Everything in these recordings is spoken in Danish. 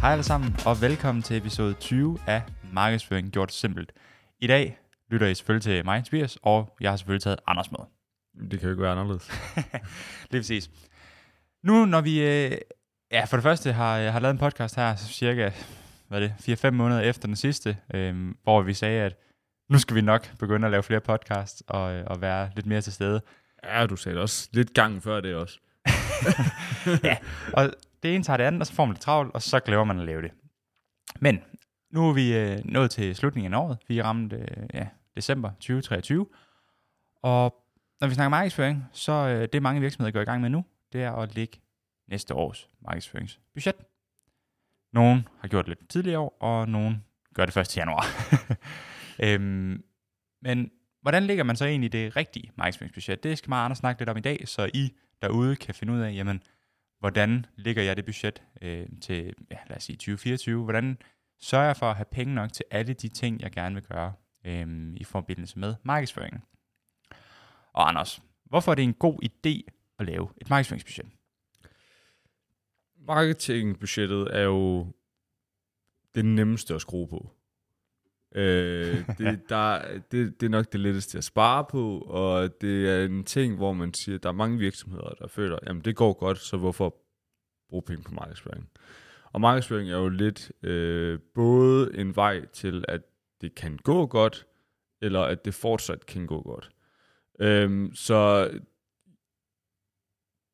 Hej alle sammen, og velkommen til episode 20 af Markedsføring Gjort Simpelt. I dag lytter I selvfølgelig til mig, Tobias, og jeg har selvfølgelig taget Anders med. Det kan jo ikke være anderledes. Lige præcis. Nu, når vi øh, ja, for det første har, har lavet en podcast her, cirka hvad er det, 4-5 måneder efter den sidste, øh, hvor vi sagde, at nu skal vi nok begynde at lave flere podcasts og, øh, og være lidt mere til stede. Ja, du sagde det også lidt gang før det også. ja, og det ene tager det andet, og så får man lidt travlt, og så glemmer man at lave det. Men nu er vi øh, nået til slutningen af året. Vi er ramt øh, ja, december 2023. Og når vi snakker markedsføring, så øh, det mange virksomheder går i gang med nu, det er at lægge næste års markedsføringsbudget. Nogen har gjort det lidt tidligere år, og nogen gør det først til januar. øhm, men hvordan ligger man så egentlig det rigtige markedsføringsbudget? Det skal meget andre snakke lidt om i dag, så I derude kan finde ud af, jamen, hvordan ligger jeg det budget øh, til, ja, lad os sige 2024? Hvordan sørger jeg for at have penge nok til alle de ting, jeg gerne vil gøre øh, i forbindelse med markedsføringen? Og Anders, hvorfor er det en god idé at lave et markedsføringsbudget? Marketingbudgettet er jo det nemmeste at skrue på. Øh, det, der, det, det er nok det letteste at spare på, og det er en ting, hvor man siger, at der er mange virksomheder, der føler, jamen det går godt, så hvorfor bruge penge på markedsføring? Og markedsføring er jo lidt øh, både en vej til, at det kan gå godt, eller at det fortsat kan gå godt. Øhm, så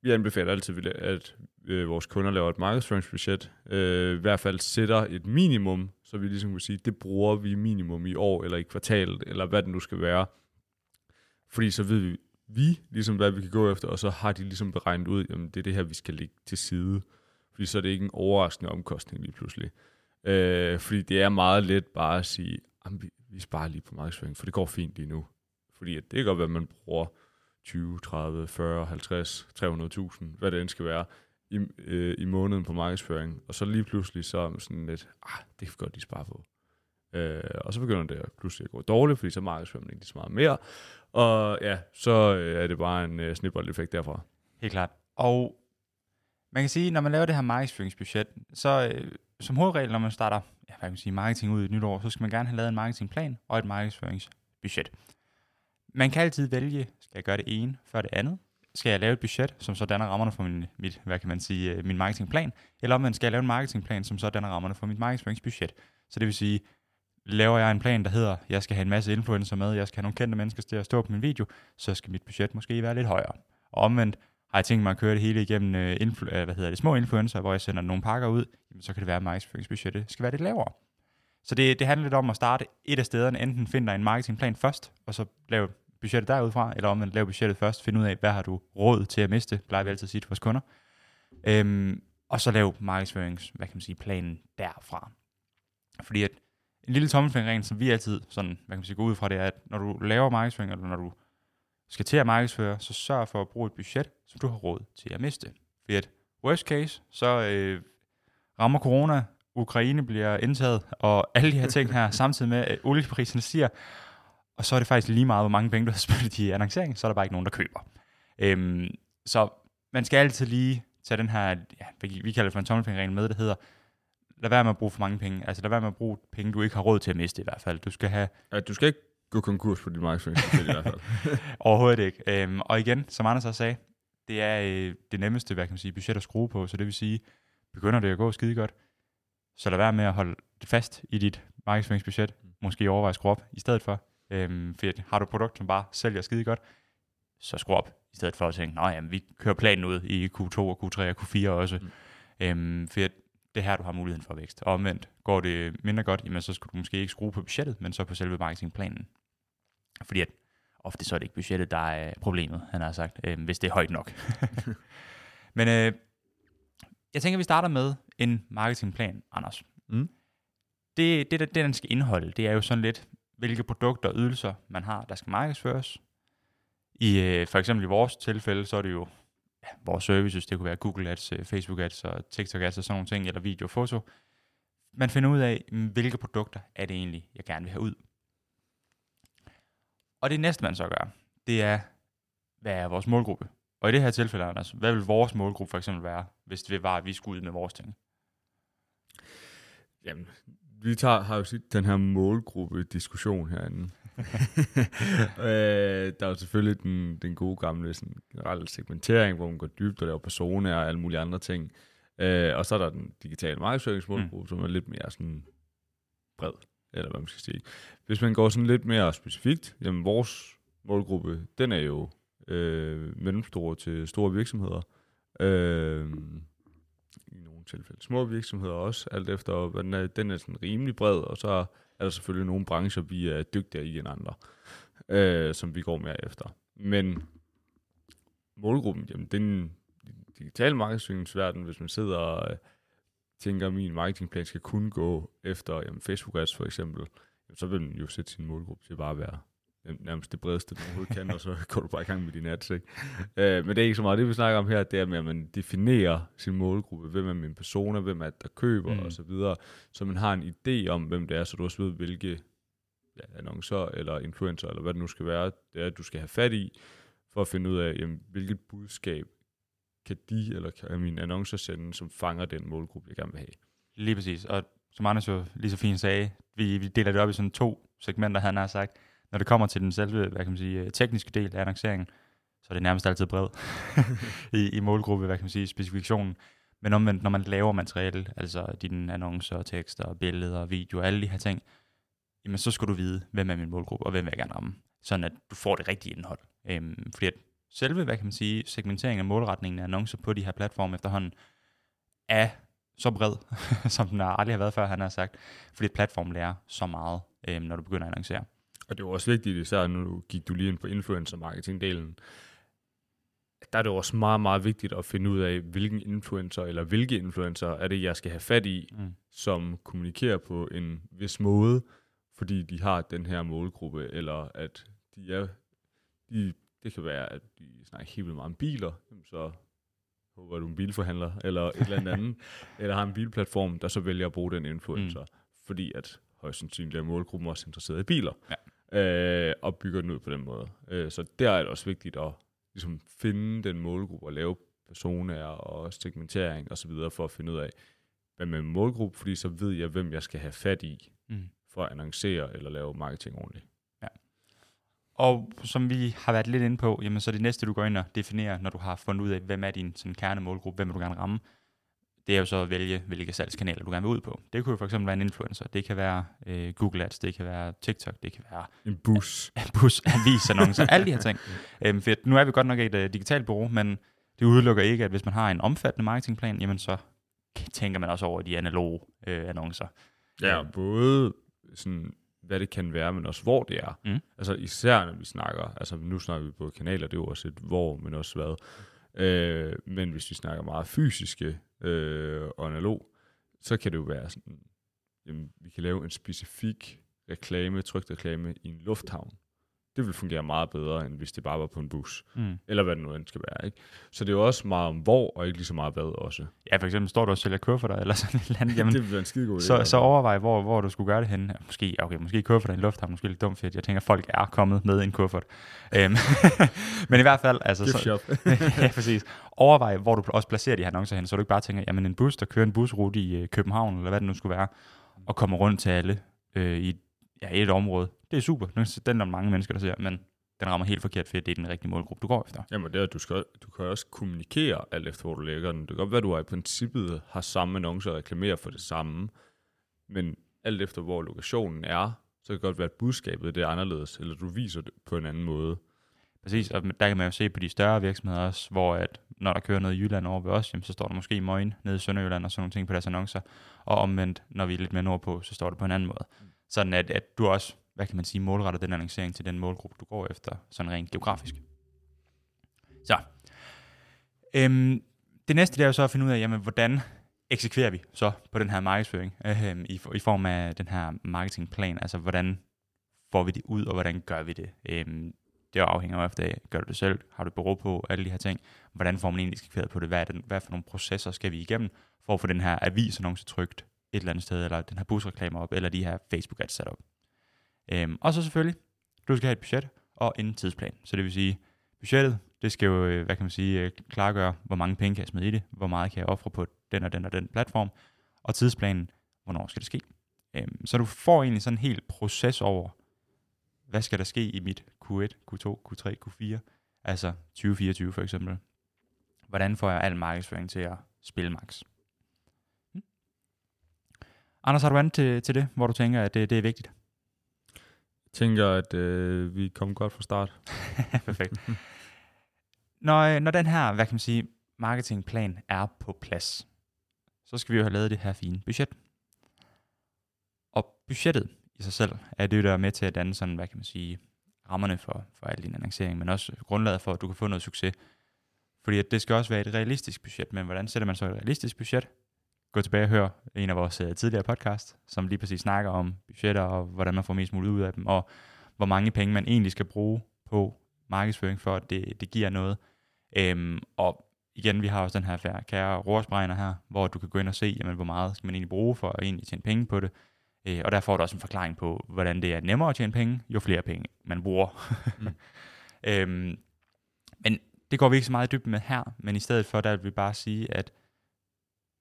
vi anbefaler altid, at øh, vores kunder laver et markedsføringsbudget, øh, i hvert fald sætter et minimum, så vi ligesom kunne sige, det bruger vi minimum i år, eller i kvartalet, eller hvad det nu skal være. Fordi så ved vi, vi ligesom, hvad vi kan gå efter, og så har de ligesom beregnet ud, jamen det er det her, vi skal lægge til side. Fordi så er det ikke en overraskende omkostning lige pludselig. Øh, fordi det er meget let bare at sige, vi, vi sparer lige på markedsføring, for det går fint lige nu. Fordi at det kan godt være, at man bruger 20, 30, 40, 50, 300.000, hvad det end skal være, i, øh, i måneden på markedsføring, og så lige pludselig så sådan lidt, ah, det kan vi godt lige spare på. Øh, og så begynder det at pludselig at gå dårligt, fordi så markedsfører man ikke så meget mere, og ja, så øh, er det bare en øh, snibbold-effekt derfra. Helt klart. Og man kan sige, når man laver det her markedsføringsbudget, så øh, som hovedregel, når man starter ja, hvad kan man sige, marketing ud i et nyt år, så skal man gerne have lavet en marketingplan og et markedsføringsbudget. Man kan altid vælge, skal jeg gøre det ene før det andet, skal jeg lave et budget, som så danner rammerne for min, mit, hvad kan man sige, øh, min marketingplan, eller omvendt man skal jeg lave en marketingplan, som så danner rammerne for mit markedsføringsbudget. Så det vil sige, laver jeg en plan, der hedder, jeg skal have en masse influencer med, jeg skal have nogle kendte mennesker til at stå på min video, så skal mit budget måske være lidt højere. Og omvendt har jeg tænkt mig at køre det hele igennem øh, influ- øh, hvad hedder det, små influencer, hvor jeg sender nogle pakker ud, jamen, så kan det være, at markedsføringsbudgettet skal være lidt lavere. Så det, det handler lidt om at starte et af stederne, enten finder en marketingplan først, og så lave budgettet derudfra, eller om man laver budgettet først, finde ud af, hvad har du råd til at miste, plejer vi altid at sige til vores kunder. Øhm, og så lave markedsførings, hvad kan man sige, planen derfra. Fordi at en lille tommelfingerregel, som vi altid sådan, hvad kan man sige, går ud fra, det er, at når du laver markedsføring, eller når du skal til at markedsføre, så sørg for at bruge et budget, som du har råd til at miste. Fordi at worst case, så øh, rammer corona, Ukraine bliver indtaget, og alle de her ting her, samtidig med, at oliepriserne stiger, og så er det faktisk lige meget, hvor mange penge du har spillet i annoncering, så er der bare ikke nogen, der køber. Øhm, så man skal altid lige tage den her, ja, vi kalder det for en tommelfingerregel med, det hedder, lad være med at bruge for mange penge. Altså lad være med at bruge penge, du ikke har råd til at miste i hvert fald. Du skal have... Ja, du skal ikke gå konkurs på dit markedsføring i hvert fald. Overhovedet ikke. Øhm, og igen, som Anders også sagde, det er øh, det nemmeste, hvad kan man sige, budget at skrue på, så det vil sige, begynder det at gå skide godt, så lad være med at holde fast i dit markedsføringsbudget, måske overveje at skrue op i stedet for, Øhm, for har du et produkt, som bare sælger skide godt, så skru op, i stedet for at tænke, nej, jamen, vi kører planen ud i Q2 og Q3 og Q4 også. Mm. Øhm, for det er her, du har muligheden for vækst. Og omvendt, går det mindre godt, jamen, så skal du måske ikke skrue på budgettet, men så på selve marketingplanen. Fordi at ofte så er det ikke budgettet, der er problemet, han har sagt, øhm, hvis det er højt nok. men øh, jeg tænker, vi starter med en marketingplan, Anders. Mm. Det, det, det, den skal indeholde, det er jo sådan lidt, hvilke produkter og ydelser man har, der skal markedsføres. I øh, for eksempel i vores tilfælde, så er det jo ja, vores services, det kunne være Google Ads, øh, Facebook Ads og TikTok Ads og sådan nogle ting, eller video og foto. Man finder ud af, mm, hvilke produkter er det egentlig, jeg gerne vil have ud. Og det næste, man så gør, det er, hvad er vores målgruppe? Og i det her tilfælde, Anders, hvad vil vores målgruppe for eksempel være, hvis det var, at vi skulle ud med vores ting? Jamen, vi tager, har jo set den her målgruppe-diskussion herinde. øh, der er jo selvfølgelig den, den gode gamle sådan, generelle segmentering, hvor man går dybt og laver personer og alle mulige andre ting. Øh, og så er der den digitale markedsføringsmålgruppe, mm. som er lidt mere sådan bred, eller hvad man skal sige. Hvis man går sådan lidt mere specifikt, jamen vores målgruppe, den er jo øh, mellemstore til store virksomheder. Øh, nogle tilfælde små virksomheder også, alt efter, den er, den er sådan rimelig bred, og så er der selvfølgelig nogle brancher, vi er dygtigere i end andre, øh, som vi går mere efter. Men målgruppen, jamen den digitale markedsføringsverden, hvis man sidder og øh, tænker, at min marketingplan skal kun gå efter jamen, Facebook ads for eksempel, jamen, så vil man jo sætte sin målgruppe til bare at være nærmest det bredeste, du overhovedet kan, og så går du bare i gang med din ads. Ikke? øh, men det er ikke så meget det, vi snakker om her, det er med, at man definerer sin målgruppe, hvem er min persona, hvem er det, der køber, mm. og så videre, så man har en idé om, hvem det er, så du også ved, hvilke ja, annoncer eller influencer, eller hvad det nu skal være, det er, du skal have fat i, for at finde ud af, jamen, hvilket budskab kan de, eller kan mine annoncer sende, som fanger den målgruppe, jeg gerne vil have. Lige præcis, og som Anders jo lige så fint sagde, vi, vi deler det op i sådan to segmenter, han har sagt når det kommer til den selve, hvad kan man sige, øh, tekniske del af annonceringen, så er det nærmest altid bred i, i målgruppe, hvad kan man sige, specifikationen. Men omvendt, når man laver materiale, altså dine annoncer, tekster, billeder, video, alle de her ting, jamen så skal du vide, hvem er min målgruppe, og hvem vil jeg gerne ramme, sådan at du får det rigtige indhold. Øhm, fordi at selve, hvad kan man sige, segmenteringen af målretningen af annoncer på de her platforme efterhånden, er så bred, som den aldrig har været før, han har sagt, fordi platformen lærer så meget, øhm, når du begynder at annoncere. Og det er også vigtigt, især nu gik du lige ind på influencer marketing-delen, der er det også meget, meget vigtigt at finde ud af, hvilken influencer eller hvilke influencer er det, jeg skal have fat i, mm. som kommunikerer på en vis måde, fordi de har den her målgruppe, eller at de er, de, det kan være, at de snakker helt vildt meget om biler, så håber du en bilforhandler, eller et eller andet, eller har en bilplatform, der så vælger at bruge den influencer, mm. fordi at højst sandsynligt er målgruppen også interesseret i biler. Ja øh, og bygger den ud på den måde. Øh, så der er det også vigtigt at ligesom, finde den målgruppe og lave personer og segmentering og så videre for at finde ud af, hvad med målgruppe, fordi så ved jeg, hvem jeg skal have fat i mm. for at annoncere eller lave marketing ordentligt. Ja. Og som vi har været lidt inde på, jamen, så det næste, du går ind og definerer, når du har fundet ud af, hvem er din sådan, kernemålgruppe, hvem vil du gerne ramme, det er jo så at vælge, hvilke salgskanaler du gerne vil ud på. Det kunne jo for eksempel være en influencer, det kan være øh, Google Ads, det kan være TikTok, det kan være... En bus. En bus, avisannoncer, alle de her ting. Øhm, for nu er vi godt nok et uh, digitalt bureau, men det udelukker ikke, at hvis man har en omfattende marketingplan, jamen så tænker man også over de analoge øh, annoncer. Ja, både sådan, hvad det kan være, men også hvor det er. Mm. Altså især når vi snakker, altså nu snakker vi på kanaler, det er jo også et hvor, men også hvad. Øh, men hvis vi snakker meget fysiske øh, og analog, så kan det jo være sådan, jamen, vi kan lave en specifik reklame, trygt reklame i en lufthavn. Det vil fungere meget bedre, end hvis det bare var på en bus. Mm. Eller hvad det nu end skal være. Ikke? Så det er jo også meget om hvor, og ikke lige så meget hvad også. Ja, for eksempel står du og sælger kufferter, eller sådan et eller andet. Jamen, det være en skide god idé. Så, så overvej, hvor, hvor du skulle gøre det henne. Måske, okay, måske kufferter i en lufthavn, måske lidt dumt, fordi jeg tænker, folk er kommet med en kuffert. Øhm, men i hvert fald, altså... Gift shop. ja, præcis. Overvej, hvor du også placerer de her annoncer hen, så du ikke bare tænker, jamen en bus, der kører en busrute i øh, København, eller hvad det nu skulle være, og kommer rundt til alle øh, i ja, et område. Det er super. Den er der mange mennesker, der ser, men den rammer helt forkert, fordi det er den rigtige målgruppe, du går efter. Jamen det er, du, skal, du kan også kommunikere alt efter, hvor du lægger den. Det kan godt være, at du i princippet har samme annoncer og reklamerer for det samme, men alt efter, hvor lokationen er, så kan det godt være, at budskabet det er anderledes, eller du viser det på en anden måde. Præcis, og der kan man jo se på de større virksomheder også, hvor at når der kører noget i Jylland over ved os, jamen, så står der måske i Møgen nede i Sønderjylland og sådan nogle ting på deres annoncer. Og omvendt, når vi er lidt mere nordpå, så står det på en anden måde. Mm. Sådan at, at du også hvad kan man sige, målretter den annoncering til den målgruppe, du går efter, sådan rent geografisk. Så. Øhm, det næste det er jo så at finde ud af, jamen, hvordan eksekverer vi så på den her markedsføring øhm, i, i form af den her marketingplan, altså hvordan får vi det ud, og hvordan gør vi det? Øhm, det afhænger jo efter af, gør du det selv, har du et bureau på, alle de her ting, hvordan får man egentlig eksekveret på det, hvad, er den, hvad for nogle processer skal vi igennem, for at få den her avisannonce trygt et eller andet sted, eller den her busreklamer op, eller de her Facebook ads sat op. Øhm, og så selvfølgelig, du skal have et budget og en tidsplan. Så det vil sige, budgettet, det skal jo, øh, hvad kan man sige, øh, klargøre, hvor mange penge kan jeg smide i det, hvor meget kan jeg ofre på den og den og den platform, og tidsplanen, hvornår skal det ske. Øhm, så du får egentlig sådan en hel proces over, hvad skal der ske i mit Q1, Q2, Q3, Q4, altså 2024 for eksempel. Hvordan får jeg al markedsføring til at spille max? Anders, har du andet til, til det, hvor du tænker, at det, det er vigtigt? Jeg tænker, at øh, vi kom godt fra start. Perfekt. når, når den her, hvad kan man sige, marketingplan er på plads, så skal vi jo have lavet det her fine budget. Og budgettet i sig selv er det, der er med til at danne sådan, hvad kan man sige, rammerne for, for al din annoncering, men også grundlaget for, at du kan få noget succes. Fordi at det skal også være et realistisk budget, men hvordan sætter man så et realistisk budget? Gå tilbage og hør en af vores uh, tidligere podcast, som lige præcis snakker om budgetter og hvordan man får mest muligt ud af dem, og hvor mange penge man egentlig skal bruge på markedsføring, for at det, det giver noget. Øhm, og igen, vi har også den her kære rorsberegner her, hvor du kan gå ind og se, jamen, hvor meget skal man egentlig bruge for at egentlig tjene penge på det. Øh, og der får du også en forklaring på, hvordan det er nemmere at tjene penge, jo flere penge man bruger. mm. øhm, men det går vi ikke så meget i dybden med her, men i stedet for, der vil vi bare sige, at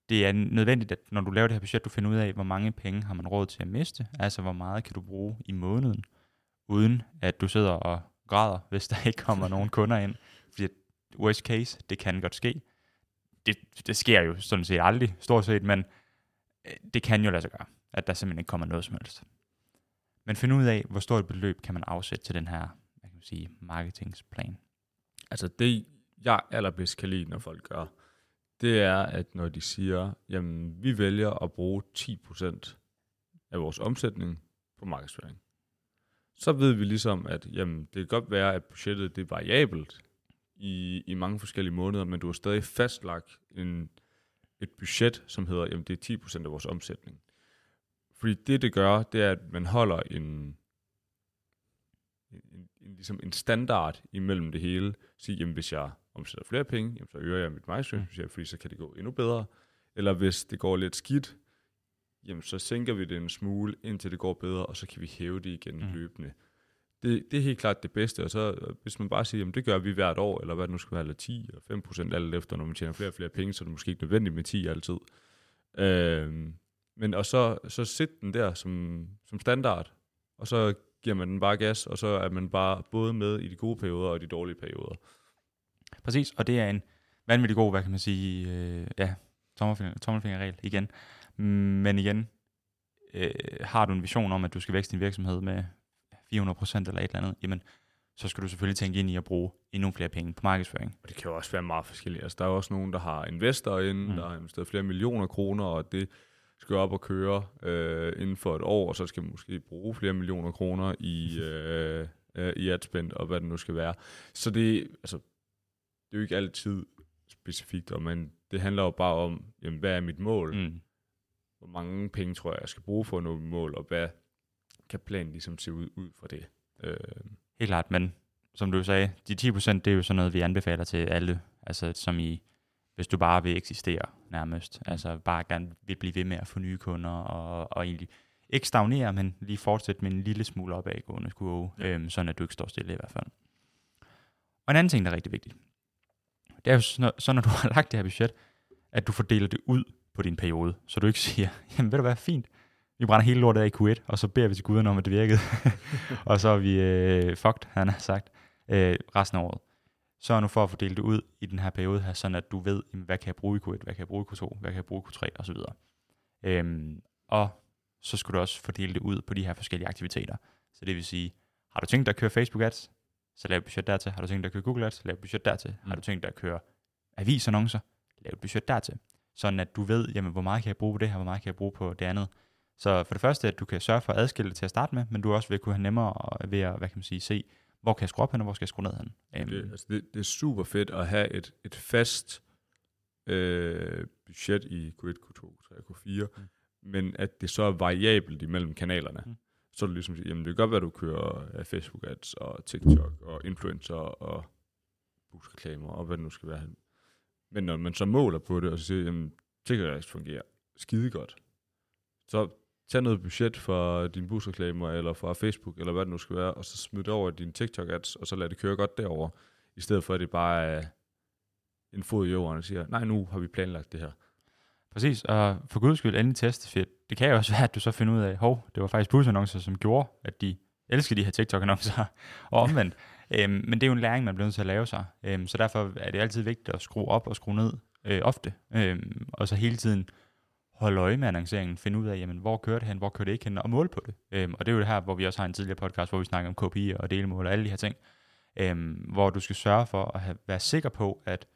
det er nødvendigt, at når du laver det her budget, du finder ud af, hvor mange penge har man råd til at miste, altså hvor meget kan du bruge i måneden, uden at du sidder og græder, hvis der ikke kommer nogen kunder ind. Fordi worst case, det kan godt ske. Det, det sker jo sådan set aldrig, stort set, men øh, det kan jo lade sig gøre, at der simpelthen ikke kommer noget som helst. Men find ud af, hvor stort et beløb kan man afsætte til den her, hvad kan man sige, marketingsplan. Altså det, jeg allerbedst kan lide, når folk gør, det er, at når de siger, jamen vi vælger at bruge 10% af vores omsætning på markedsføring, så ved vi ligesom, at jamen, det kan godt være, at budgettet det er variabelt i, i mange forskellige måneder, men du har stadig fastlagt en, et budget, som hedder, jamen det er 10% af vores omsætning. Fordi det, det gør, det er, at man holder en, en, en, ligesom en standard imellem det hele. Sige, jamen hvis jeg omsætter flere penge, jamen, så øger jeg mit markedsføringsbudget, fordi så kan det gå endnu bedre. Eller hvis det går lidt skidt, jamen så sænker vi det en smule, indtil det går bedre, og så kan vi hæve det igen mm. løbende. Det, det er helt klart det bedste, og så hvis man bare siger, jamen det gør vi hvert år, eller hvad det nu skal være, eller 10 eller 5 procent alt efter, når man tjener flere og flere penge, så er det måske ikke nødvendigt med 10 altid. Øhm, men og så, så sæt den der som, som standard, og så giver man den bare gas, og så er man bare både med i de gode perioder og de dårlige perioder. Præcis, og det er en vanvittig god, hvad kan man sige, øh, ja, tommelfinger, tommelfingerregel igen. Men igen, øh, har du en vision om, at du skal vækste din virksomhed med 400% eller et eller andet, jamen, så skal du selvfølgelig tænke ind i at bruge endnu flere penge på markedsføring. Og det kan jo også være meget forskelligt. Altså, der er også nogen, der har investorer ind, mm. der har investeret flere millioner kroner, og det skal op og køre øh, inden for et år, og så skal man måske bruge flere millioner kroner i, øh, øh, i adspend, og hvad det nu skal være. Så det, altså, det er jo ikke altid specifikt, og man, det handler jo bare om, jamen, hvad er mit mål? Mm. Hvor mange penge tror jeg, jeg skal bruge for at nå mit mål, og hvad kan planen ligesom se ud, ud fra det? Øh. Helt klart, men som du sagde, de 10% det er jo sådan noget, vi anbefaler til alle, altså som i, hvis du bare vil eksistere nærmest, mm. altså bare gerne vil blive ved med at få nye kunder, og, og egentlig ikke stagnere, men lige fortsætte med en lille smule opadgående kurve, ja. øhm, sådan at du ikke står stille i hvert fald. Og en anden ting, der er rigtig vigtigt, det er jo så, så når du har lagt det her budget, at du fordeler det ud på din periode, så du ikke siger, jamen ved du hvad, fint, vi brænder hele lortet af i Q1, og så beder vi til guderne om, at det virkede. og så er vi øh, fucked, han har sagt, øh, resten af året. Så er nu for at fordele det ud i den her periode her, sådan at du ved, jamen, hvad kan jeg bruge i Q1, hvad kan jeg bruge i Q2, hvad kan jeg bruge i Q3 osv. Øhm, og så skulle du også fordele det ud på de her forskellige aktiviteter. Så det vil sige, har du tænkt dig at køre Facebook ads, så lav et budget dertil. Har du tænkt dig at køre Google Ads, lav et budget dertil. Mm. Har du tænkt dig at køre avisannoncer, lav et budget dertil. Sådan at du ved, jamen, hvor meget kan jeg bruge på det her, hvor meget kan jeg bruge på det andet. Så for det første, at du kan sørge for at adskille det til at starte med, men du også vil kunne have nemmere ved at, hvad kan man sige, se, hvor kan jeg skrue op hen, og hvor skal jeg skrue ned hen. Det, altså det, det er super fedt at have et, et fast øh, budget i Q1, Q2, Q3 Q4, mm. men at det så er variabelt imellem kanalerne. Mm. Så er det ligesom, jamen det kan godt være, at du kører øh, Facebook ads og TikTok og influencer og busreklamer og hvad det nu skal være. Men når man så måler på det, og så siger, jamen TikTok ads altså fungerer skide godt, så tag noget budget for dine busreklamer, eller fra Facebook, eller hvad det nu skal være, og så smid det over i din TikTok-ads, og så lad det køre godt derover i stedet for at det bare er en fod i jorden og siger, nej, nu har vi planlagt det her. Præcis, og for guds skyld endelig teste, fedt. det kan jo også være, at du så finder ud af, hov, det var faktisk busannoncer, som gjorde, at de elsker de her TikTok-annoncer, og omvendt. øhm, men det er jo en læring, man bliver nødt til at lave sig. Øhm, så derfor er det altid vigtigt at skrue op og skrue ned øh, ofte, øhm, og så hele tiden holde øje med annonceringen, finde ud af, jamen, hvor kører det hen, hvor kører det ikke hen, og måle på det. Øhm, og det er jo det her, hvor vi også har en tidligere podcast, hvor vi snakker om KPI og delmål og alle de her ting, øhm, hvor du skal sørge for at have, være sikker på, at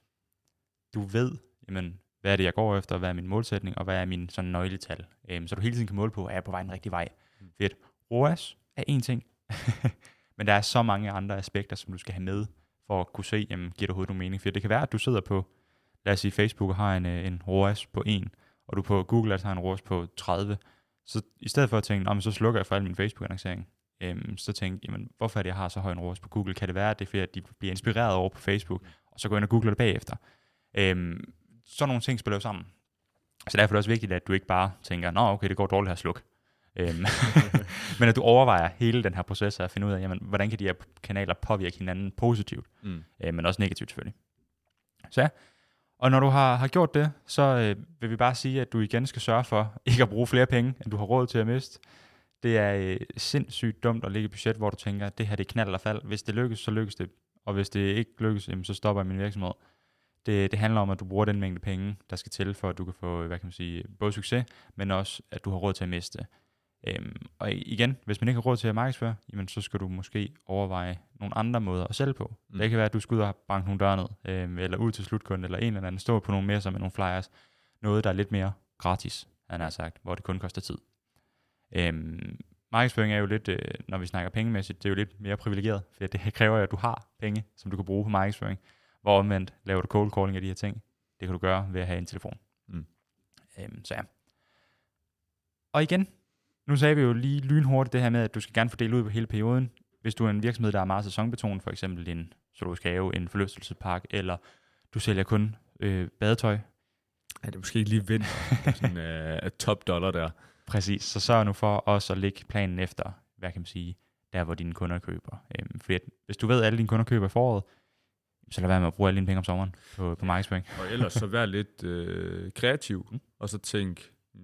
du ved, jamen, hvad er det, jeg går efter, hvad er min målsætning, og hvad er min sådan nøgletal. Øhm, så du hele tiden kan måle på, er jeg på vej den rigtige vej. Mm. Fedt. ROAS er en ting, men der er så mange andre aspekter, som du skal have med, for at kunne se, jamen, giver det overhovedet nogen mening. For det kan være, at du sidder på, lad os sige, Facebook og har en, øh, en ROAS på 1, og du på Google Ads har en ROAS på 30, så i stedet for at tænke, så slukker jeg for al min Facebook-annoncering, øhm, så tænk, jamen, hvorfor er det, jeg har så høj en ROAS på Google? Kan det være, at det er fordi, at de bliver inspireret over på Facebook, og så går ind og googler det bagefter? Øhm, sådan nogle ting spiller jo sammen. Så derfor er det også vigtigt, at du ikke bare tænker, nå okay, det går dårligt her sluk. Øhm, men at du overvejer hele den her proces at finde ud af, jamen, hvordan kan de her kanaler påvirke hinanden positivt, mm. øh, men også negativt selvfølgelig. Så ja, og når du har, har gjort det, så øh, vil vi bare sige, at du igen skal sørge for ikke at bruge flere penge, end du har råd til at miste. Det er øh, sindssygt dumt at ligge i budget, hvor du tænker, at det her det er knald eller fald. Hvis det lykkes, så lykkes det. Og hvis det ikke lykkes, jamen, så stopper jeg min virksomhed. Det, det handler om, at du bruger den mængde penge, der skal til, for at du kan få hvad kan man sige, både succes, men også, at du har råd til at miste. Øhm, og igen, hvis man ikke har råd til at markedsføre, jamen, så skal du måske overveje nogle andre måder at sælge på. Mm. Det kan være, at du skal ud og banke nogle døre ned, øhm, eller ud til slutkunden, eller en eller anden, stå på nogle mere som nogle flyers. Noget, der er lidt mere gratis, han har sagt, hvor det kun koster tid. Øhm, markedsføring er jo lidt, øh, når vi snakker pengemæssigt, det er jo lidt mere privilegeret, for det kræver at du har penge, som du kan bruge på markedsføring. Hvor omvendt laver du cold calling af de her ting. Det kan du gøre ved at have en telefon. Mm. Øhm, så ja. Og igen, nu sagde vi jo lige lynhurtigt det her med, at du skal gerne fordele ud på hele perioden. Hvis du er en virksomhed, der er meget sæsonbetonet, for eksempel en zoologisk have, en forlystelsespark, eller du sælger kun øh, badetøj. Ja, det er måske ikke lige vind sådan uh, top dollar der. Præcis, så sørg nu for også at lægge planen efter, hvad kan man sige, der hvor dine kunder køber. Øhm, fordi at, hvis du ved, at alle dine kunder køber i foråret, så lad være med at bruge alle dine penge om sommeren på, på markedsføring. Og ellers så vær lidt øh, kreativ, mm. og så tænk, mm,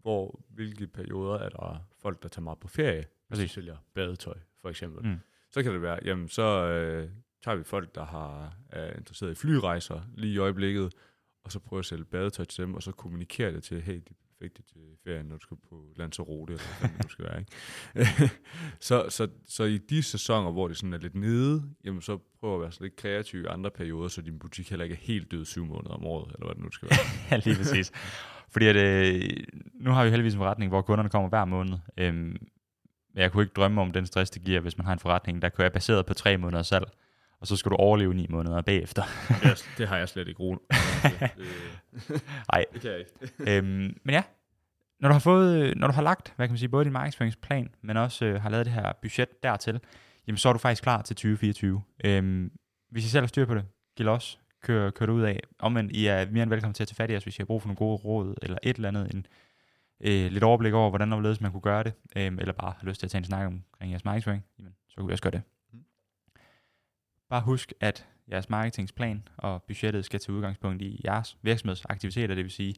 hvor, hvilke perioder er der folk, der tager meget på ferie, hvis de sælger badetøj, for eksempel. Mm. Så kan det være, jamen så øh, tager vi folk, der har, er interesseret i flyrejser lige i øjeblikket, og så prøver at sælge badetøj til dem, og så kommunikerer det til, hey, de vigtigt til ferien, når du skal på Lanzarote, eller hvad du skal være. Ikke? så, så, så i de sæsoner, hvor det sådan er lidt nede, jamen så prøv at være lidt kreativ i andre perioder, så din butik heller ikke er helt død syv måneder om året, eller hvad det nu skal være. ja, lige præcis. Fordi at, øh, nu har vi heldigvis en forretning, hvor kunderne kommer hver måned. Øhm, jeg kunne ikke drømme om den stress, det giver, hvis man har en forretning, der kører baseret på tre måneder salg og så skal du overleve ni måneder bagefter. det, det har jeg slet ikke ro. Nej. Det kan jeg ikke. øhm, men ja, når du har fået, når du har lagt, hvad kan man sige, både din markedsføringsplan, men også øh, har lavet det her budget dertil, jamen så er du faktisk klar til 2024. Øhm, hvis I selv har styr på det, giv os, kør, kør det ud af. Omvendt, I er mere end velkommen til at tage fat i os, hvis I har brug for nogle gode råd, eller et eller andet, en, øh, lidt overblik over, hvordan og man kunne gøre det, øh, eller bare har lyst til at tage en snak omkring jeres markedsføring, jamen, så kan vi også gøre det. Bare husk, at jeres marketingsplan og budgettet skal tage udgangspunkt i jeres virksomhedsaktiviteter, det vil sige,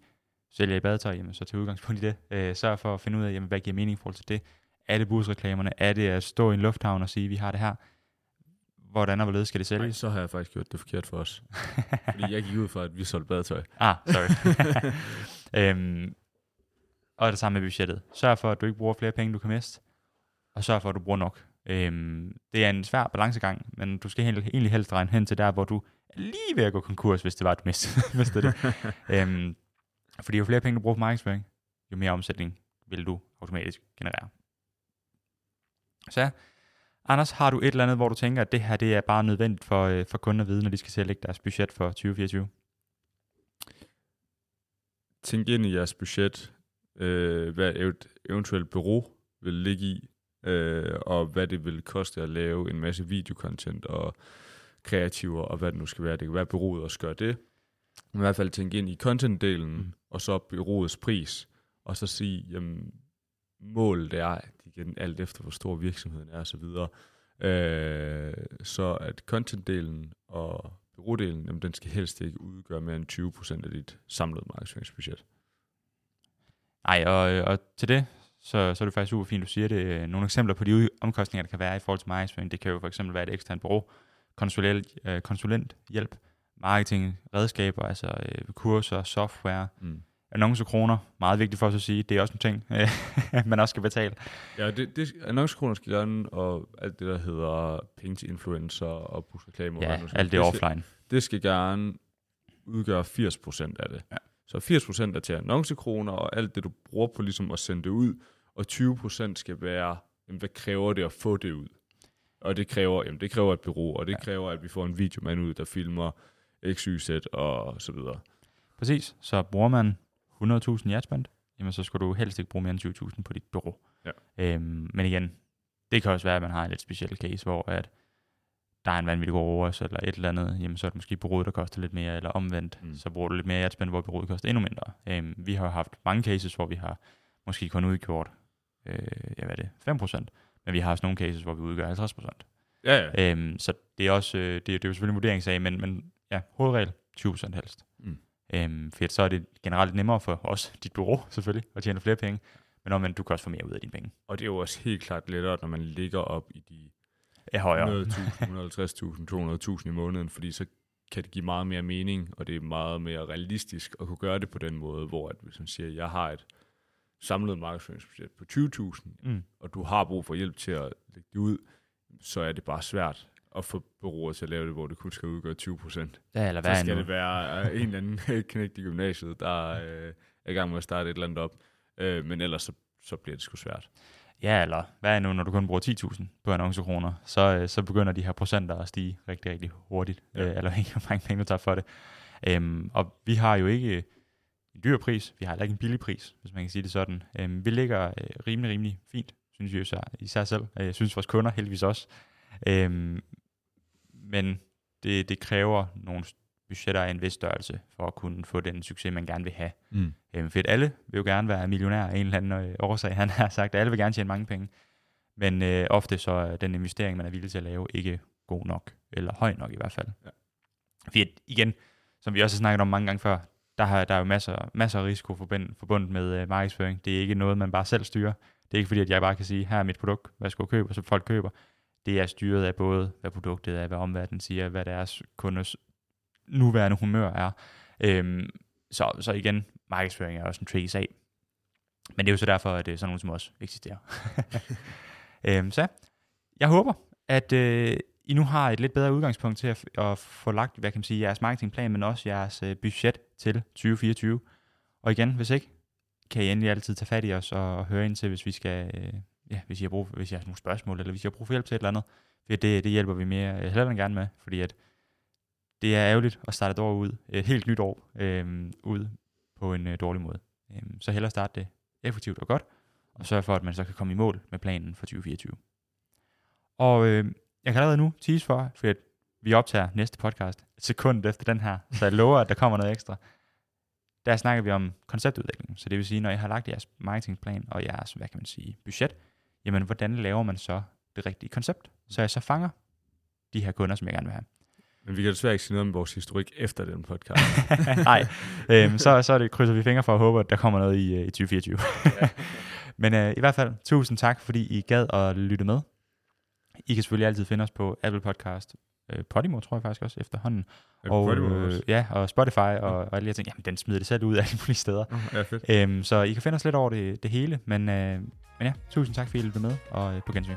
sælger I badetøj, jamen, så tage udgangspunkt i det. Øh, sørg for at finde ud af, jamen, hvad giver mening i forhold til det. Er det busreklamerne? Er det at stå i en lufthavn og sige, vi har det her? Hvordan og hvorledes skal det sælges? Nej, så har jeg faktisk gjort det forkert for os. Fordi jeg gik ud fra, at vi solgte badetøj. Ah, sorry. øhm, og det samme med budgettet. Sørg for, at du ikke bruger flere penge, du kan miste. Og sørg for, at du bruger nok. Øhm, det er en svær balancegang, men du skal egentlig helst regne hen til der, hvor du er lige ved at gå konkurs, hvis det var, et mistede det. øhm, fordi jo flere penge du bruger på markedsføring, jo mere omsætning vil du automatisk generere. Så Anders, har du et eller andet, hvor du tænker, at det her det er bare nødvendigt for, øh, for kunder at vide, når de skal til at lægge deres budget for 2024? Tænk ind i jeres budget, øh, hvad et eventuelt bureau vil ligge i, øh, og hvad det vil koste at lave en masse videokontent og kreativer, og hvad det nu skal være. Det kan være byrådet at gøre det. I hvert fald tænke ind i content-delen, mm. og så byrådets pris, og så sige, jamen, målet er, igen alt efter hvor stor virksomheden er osv., øh, så at content-delen og bureaudelen, jamen den skal helst ikke udgøre mere end 20% af dit samlede markedsføringsbudget. Nej, og, øh, og til det, så, så er det faktisk super fint, du siger det. Øh, Nogle eksempler på de omkostninger, der kan være i forhold til markedsføring, det kan jo for eksempel være et eksternt bureau, konsulent, øh, konsulenthjælp, marketing, redskaber, altså øh, kurser, software, Mm. annoncekroner, meget vigtigt for os at sige, det er også nogle ting, øh, man også skal betale. Ja, det, det, annoncekroner skal gerne, og alt det, der hedder penge til influencer og busreklamer. Ja, skal- alt det skal, offline. det skal gerne udgøre 80% af det. Ja. Så 80% er til annoncekroner, og alt det, du bruger på ligesom at sende det ud, og 20% skal være, jamen, hvad kræver det at få det ud? Og det kræver, jamen, det kræver et bureau, og det Ja. kræver, at vi får en videomand ud, der filmer X, Y, Z og så videre. Præcis, så bruger man 100.000 i adspend, jamen så skal du helst ikke bruge mere end 20.000 på dit bureau. Ja. Øhm, men igen, det kan også være, at man har en lidt speciel case, hvor at der er en vanvittig god ROAS eller et eller andet, jamen så er det måske bureauet, der koster lidt mere, eller omvendt, mm. Mm. så bruger du lidt mere i adspend, hvor bureauet koster endnu mindre. Øhm, vi har haft mange cases, hvor vi har måske kun udgjort, øh, ja, hvad er det, 5%, men vi har også nogle cases, hvor vi udgør 50%. Ja, ja. Øhm, så det er også, øh, det, det er jo selvfølgelig en vurderingssag, men, men ja, hovedregel 20% helst. Mm. Øhm, for så er det generelt nemmere for os, dit bureau selvfølgelig, at tjene flere penge, men omvendt, du kan også få mere ud af dine penge. Og det er jo også helt klart lettere, når man ligger op i de Er højere. 100.000, 150.000, 200.000 i måneden, fordi så kan det give meget mere mening, og det er meget mere realistisk at kunne gøre det på den måde, hvor at hvis man siger, jeg har et samlet markedsføringsbudget på 20.000, Mm. og du har brug for hjælp til at lægge det ud, så er det bare svært at få bureauer til at lave det, hvor det kun skal udgøre 20 procent. Ja, eller hvad Så skal nu? det være øh, en eller anden knægt i gymnasiet, der øh, er i gang med at starte et eller andet op. Øh, men ellers så, så bliver det sgu svært. Ja, eller hvad er nu, når du kun bruger 10.000 på annoncekroner, så, øh, så begynder de her procenter at stige rigtig, rigtig hurtigt, ja. øh, eller ikke, hvor mange penge du tager for det. Øhm, og vi har jo ikke en dyr pris, vi har heller ikke en billig pris, hvis man kan sige det sådan. Øhm, vi ligger øh, rimelig, rimelig fint, synes vi især, især selv. Øh, Jeg synes vores kunder heldigvis også. Øhm, men det, det kræver nogle budgetter af en vis størrelse, for at kunne få den succes, man gerne vil have. Mm. Øhm, for alle vil jo gerne være millionær af en eller anden øh, årsag. Han har sagt, alle vil gerne tjene mange penge. Men øh, ofte så er den investering, man er villig til at lave, ikke god nok. Eller høj nok i hvert fald. Ja. Fordi igen, som vi også har snakket om mange gange før, der, har, der er jo masser, masser af risiko forbundet, forbundet med øh, markedsføring. Det er ikke noget, man bare selv styrer. Det er ikke fordi, at jeg bare kan sige, her er mit produkt, hvad skal du købe, og så folk køber. Det er styret af både, hvad produktet er, hvad omverdenen siger, hvad deres kunders nuværende humør er. Øhm, så, så igen, markedsføring er også en tricky sag. Men det er jo så derfor, at øh, sådan nogen som os eksisterer. øhm, så jeg håber, at øh, i nu har et lidt bedre udgangspunkt til at, at få lagt, hvad kan man sige, jeres marketingplan, men også jeres øh, budget til 2024. Og igen, hvis ikke, kan I endelig altid tage fat i os og, og høre ind til, hvis vi skal, øh, ja, hvis I har brug, hvis I har nogle spørgsmål, eller hvis I har brug for hjælp til et eller andet. For det, det hjælper vi mere øh, hellere end gerne med, fordi at det er ærgerligt at starte et år ud, et helt nyt år øh, ud på en øh, dårlig måde. Øh, så hellere starte det effektivt og godt, og sørge for, at man så kan komme i mål med planen for 2024. Og øh, jeg kan allerede nu tease for, for at vi optager næste podcast et sekund efter den her, så jeg lover, at der kommer noget ekstra. Der snakker vi om konceptudvikling, så det vil sige, når jeg har lagt jeres marketingplan og jeres, hvad kan man sige, budget, jamen hvordan laver man så det rigtige koncept, så jeg så fanger de her kunder, som jeg gerne vil have. Men vi kan desværre ikke sige noget om vores historik efter den podcast. Nej, øhm, så, så det, krydser vi fingre for at håbe, at der kommer noget i, øh, i 2024. Men øh, i hvert fald, tusind tak, fordi I gad at lytte med. I kan selvfølgelig altid finde os på Apple Podcast, øh, Podimo tror jeg faktisk også efterhånden, og, øh, ja, og Spotify og, og alle de her ting. Jamen, den smider det selv ud af alle mulige steder. ja, fedt. Øhm, så I kan finde os lidt over det, det hele, men, øh, men ja, tusind tak, fordi I lyttede med, og øh, på gensyn.